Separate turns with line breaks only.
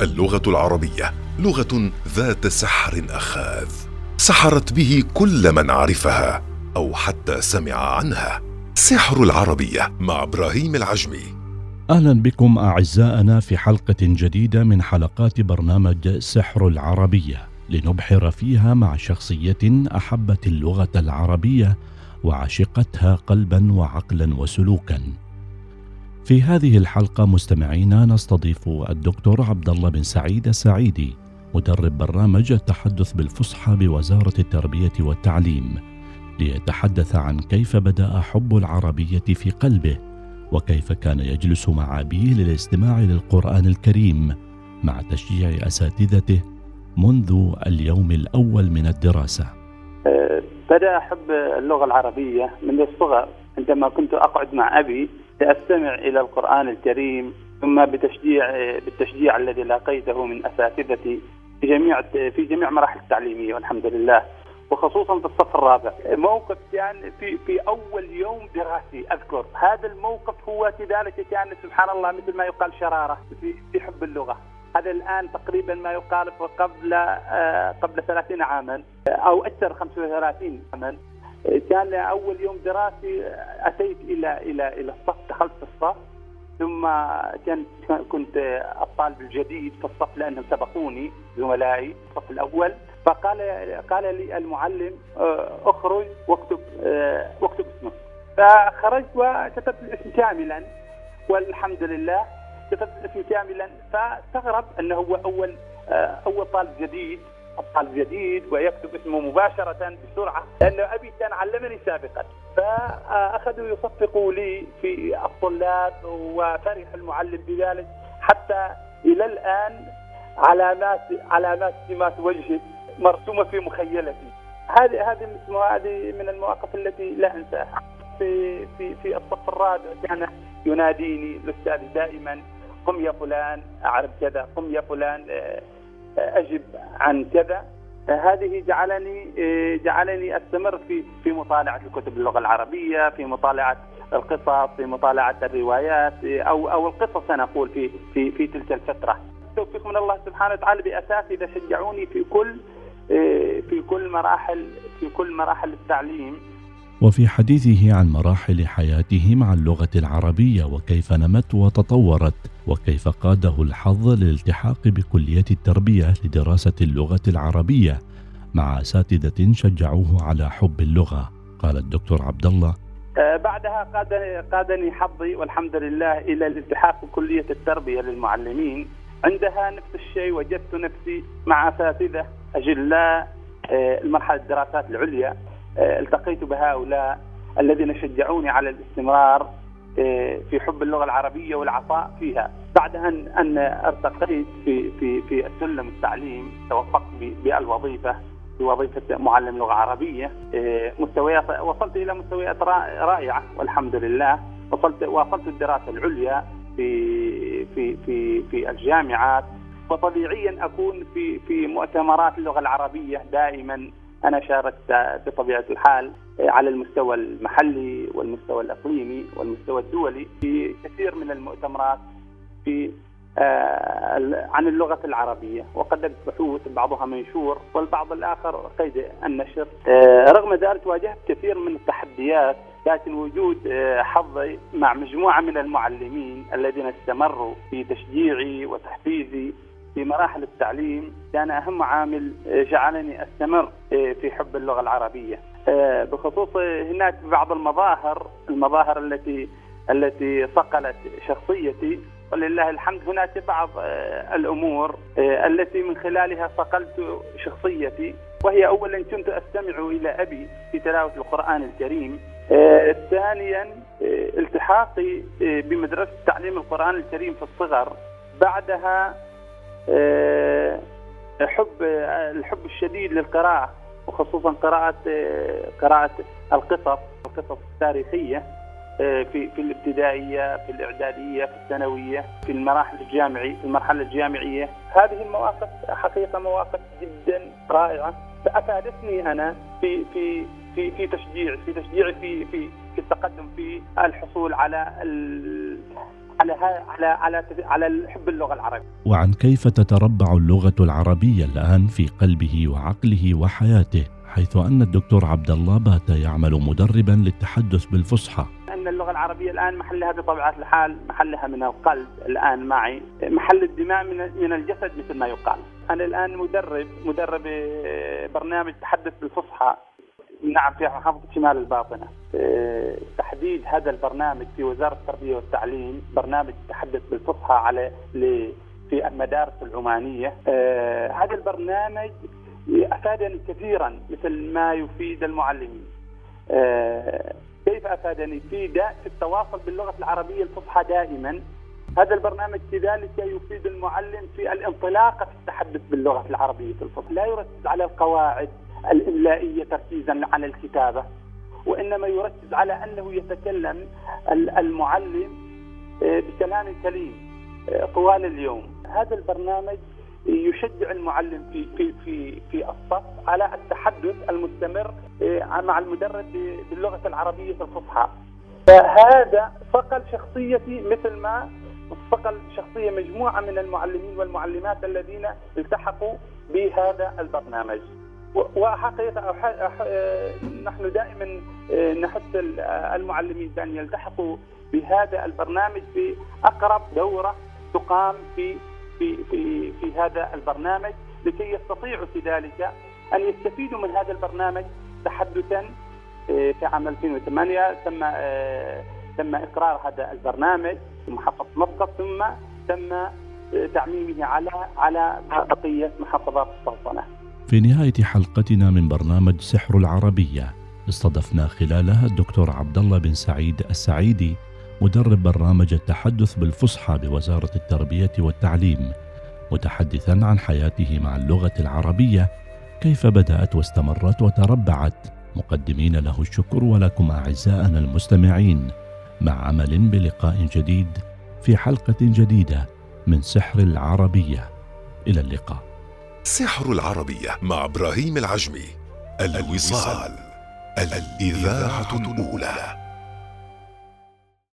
اللغة العربية لغة ذات سحر أخاذ سحرت به كل من عرفها أو حتى سمع عنها. سحر العربية مع إبراهيم العجمي.
أهلا بكم أعزائنا في حلقة جديدة من حلقات برنامج سحر العربية لنبحر فيها مع شخصية أحبت اللغة العربية وعشقتها قلبا وعقلا وسلوكا. في هذه الحلقة مستمعينا نستضيف الدكتور عبد الله بن سعيد السعيدي مدرب برنامج التحدث بالفصحى بوزارة التربية والتعليم ليتحدث عن كيف بدأ حب العربية في قلبه وكيف كان يجلس مع أبيه للاستماع للقرآن الكريم مع تشجيع أساتذته منذ اليوم الأول من الدراسة.
بدأ احب اللغة العربية من الصغر عندما كنت أقعد مع أبي لأستمع إلى القرآن الكريم ثم بتشجيع بالتشجيع الذي لاقيته من اساتذتي في جميع في جميع مراحل التعليمية والحمد لله. وخصوصا في الصف الرابع. موقف كان في في أول يوم دراسي أذكر. هذا الموقف هو كذلك كان سبحان الله مثل ما يقال شرارة في في حب اللغة. هذا الآن تقريبا ما يقال قبل آه قبل 30 عاما أو أكثر 35 عاما. كان أول يوم دراسي أتيت إلى إلى إلى الصف دخلت الصف. ثم كان كنت الطالب الجديد في الصف لأنهم سبقوني زملائي الصف الأول. فقال قال لي المعلم اخرج واكتب واكتب اسمك. فخرجت وكتبت الاسم كاملا والحمد لله كتبت الاسم كاملا. فاستغرب أنه هو أول أول طالب جديد. الطالب جديد ويكتب اسمه مباشرة بسرعة لأنه أبي كان علمني سابقا. فأخذوا يصفقوا لي في الطلاب وفرح المعلم بذلك حتى إلى الآن علامات علامات سمات وجهي مرسومة في مخيلتي. هذه هذه هذه من المواقف التي لا أنساها. في في في الصف الرابع كان يناديني الأستاذ دائما قم يا فلان أعرف كذا قم يا فلان أجب عن كذا هذه جعلني جعلني أستمر في في مطالعة الكتب اللغة العربية في مطالعة القصص في مطالعة الروايات أو أو القصص أنا أقول في في في تلك الفترة. توفيق من الله سبحانه وتعالى باساتذه شجعوني في كل في كل مراحل في كل مراحل التعليم
وفي حديثه عن مراحل حياته مع اللغة العربية وكيف نمت وتطورت وكيف قاده الحظ للالتحاق بكلية التربية لدراسة اللغة العربية مع اساتذه شجعوه على حب اللغة. قال الدكتور عبد الله
بعدها قادني قادني حظي والحمد لله إلى الالتحاق بكلية التربية للمعلمين. عندها نفس الشيء وجدت نفسي مع أساتذة أجلاء المرحلة الدراسات العليا. التقيت بهؤلاء الذين شجعوني على الاستمرار في حب اللغة العربية والعطاء فيها. بعد ان أن أرتقيت في في في السلم التعليم توفقت بالوظيفة بوظيفة معلم لغة عربية مستويات وصلت إلى مستويات رائعة والحمد لله. وصلت واصلت الدراسة العليا في في في في الجامعات. وطبيعيا أكون في في مؤتمرات اللغة العربية دائما. أنا شاركت بطبيعة الحال على المستوى المحلي والمستوى الإقليمي والمستوى الدولي في كثير من المؤتمرات في آه عن اللغة العربية. وقدمت بحوث بعضها منشور والبعض الآخر قيد النشر. آه رغم ذلك واجهت كثير من التحديات لكن وجود آه حظي مع مجموعة من المعلمين الذين استمروا في تشجيعي وتحفيزي في مراحل التعليم كان أهم عامل جعلني أستمر في حب اللغة العربية. بخصوص هناك بعض المظاهر المظاهر التي التي صقلت شخصيتي. ولله الحمد هناك بعض الأمور التي من خلالها صقلت شخصيتي. وهي اولا كنت أستمع إلى أبي في تلاوة القرآن الكريم. ثانيا التحاقي بمدرسة تعليم القرآن الكريم في الصغر. بعدها حب الحب الشديد للقراءة وخصوصا قراءة قراءة القصص القصص التاريخية في في الابتدائية في الإعدادية في الثانوية في المراحل الجامعي في المرحلة الجامعية. هذه المواقف حقيقة مواقف جدا رائعة. فأفادتني أنا في في في في تشجيع في تشجيع في في في التقدم في الحصول على على على على على حب اللغة العربية.
وعن كيف تتربع اللغة العربية الآن في قلبه وعقله وحياته حيث أن الدكتور عبد الله بات يعمل مدربا للتحدث بالفصحى.
أن اللغة العربية الآن محلها بطبيعة الحال محلها من القلب الآن معي، محل الدماء من من الجسد مثل ما يقال. أنا الآن مدرب مدرب برنامج تحدث بالفصحى نعم في محافظة شمال الباطنة. آه، تحديد هذا البرنامج في وزارة التربية والتعليم برنامج تحدث بالفصحى على في المدارس العمانية. آه، هذا البرنامج أفادني كثيرا مثل ما يفيد المعلمين. آه، كيف أفادني في في التواصل باللغة العربية الفصحى دائما. هذا البرنامج كذلك يفيد المعلم في الانطلاقه في التحدث باللغة العربية الفصحى، لا يركز على القواعد الإملائية تركيزا على الكتابة وإنما يركز على أنه يتكلم المعلم آه، بكلام سليم آه، طوال اليوم، هذا البرنامج يشجع المعلم في في في في الصف على التحدث المستمر آه، مع المدرب باللغة العربية الفصحى. فهذا صقل شخصيتي مثل ما صقل شخصية مجموعة من المعلمين والمعلمات الذين التحقوا بهذا البرنامج. وحقيقة نحن دائما آه، نحث المعلمين بأن يلتحقوا بهذا البرنامج في اقرب دورة تقام في في في في هذا البرنامج لكي يستطيعوا في ذلك أن يستفيدوا من هذا البرنامج تحدثا آه، في عام 2008 تم آه، تم إقرار هذا البرنامج في محافظه مسقط ثم تم تعميمه على على بقية محافظات السلطنه.
في نهاية حلقتنا من برنامج سحر العربية استضفنا خلالها الدكتور عبد الله بن سعيد السعيدي مدرب برنامج التحدث بالفصحى بوزارة التربية والتعليم متحدثا عن حياته مع اللغة العربية كيف بدأت واستمرت وتربعت. مقدمين له الشكر ولكم أعزائنا المستمعين. مع عمل بلقاء جديد في حلقة جديدة من سحر العربية. إلى اللقاء.
سحر العربية مع إبراهيم العجمي. الوصال. الإذاعة الأولى.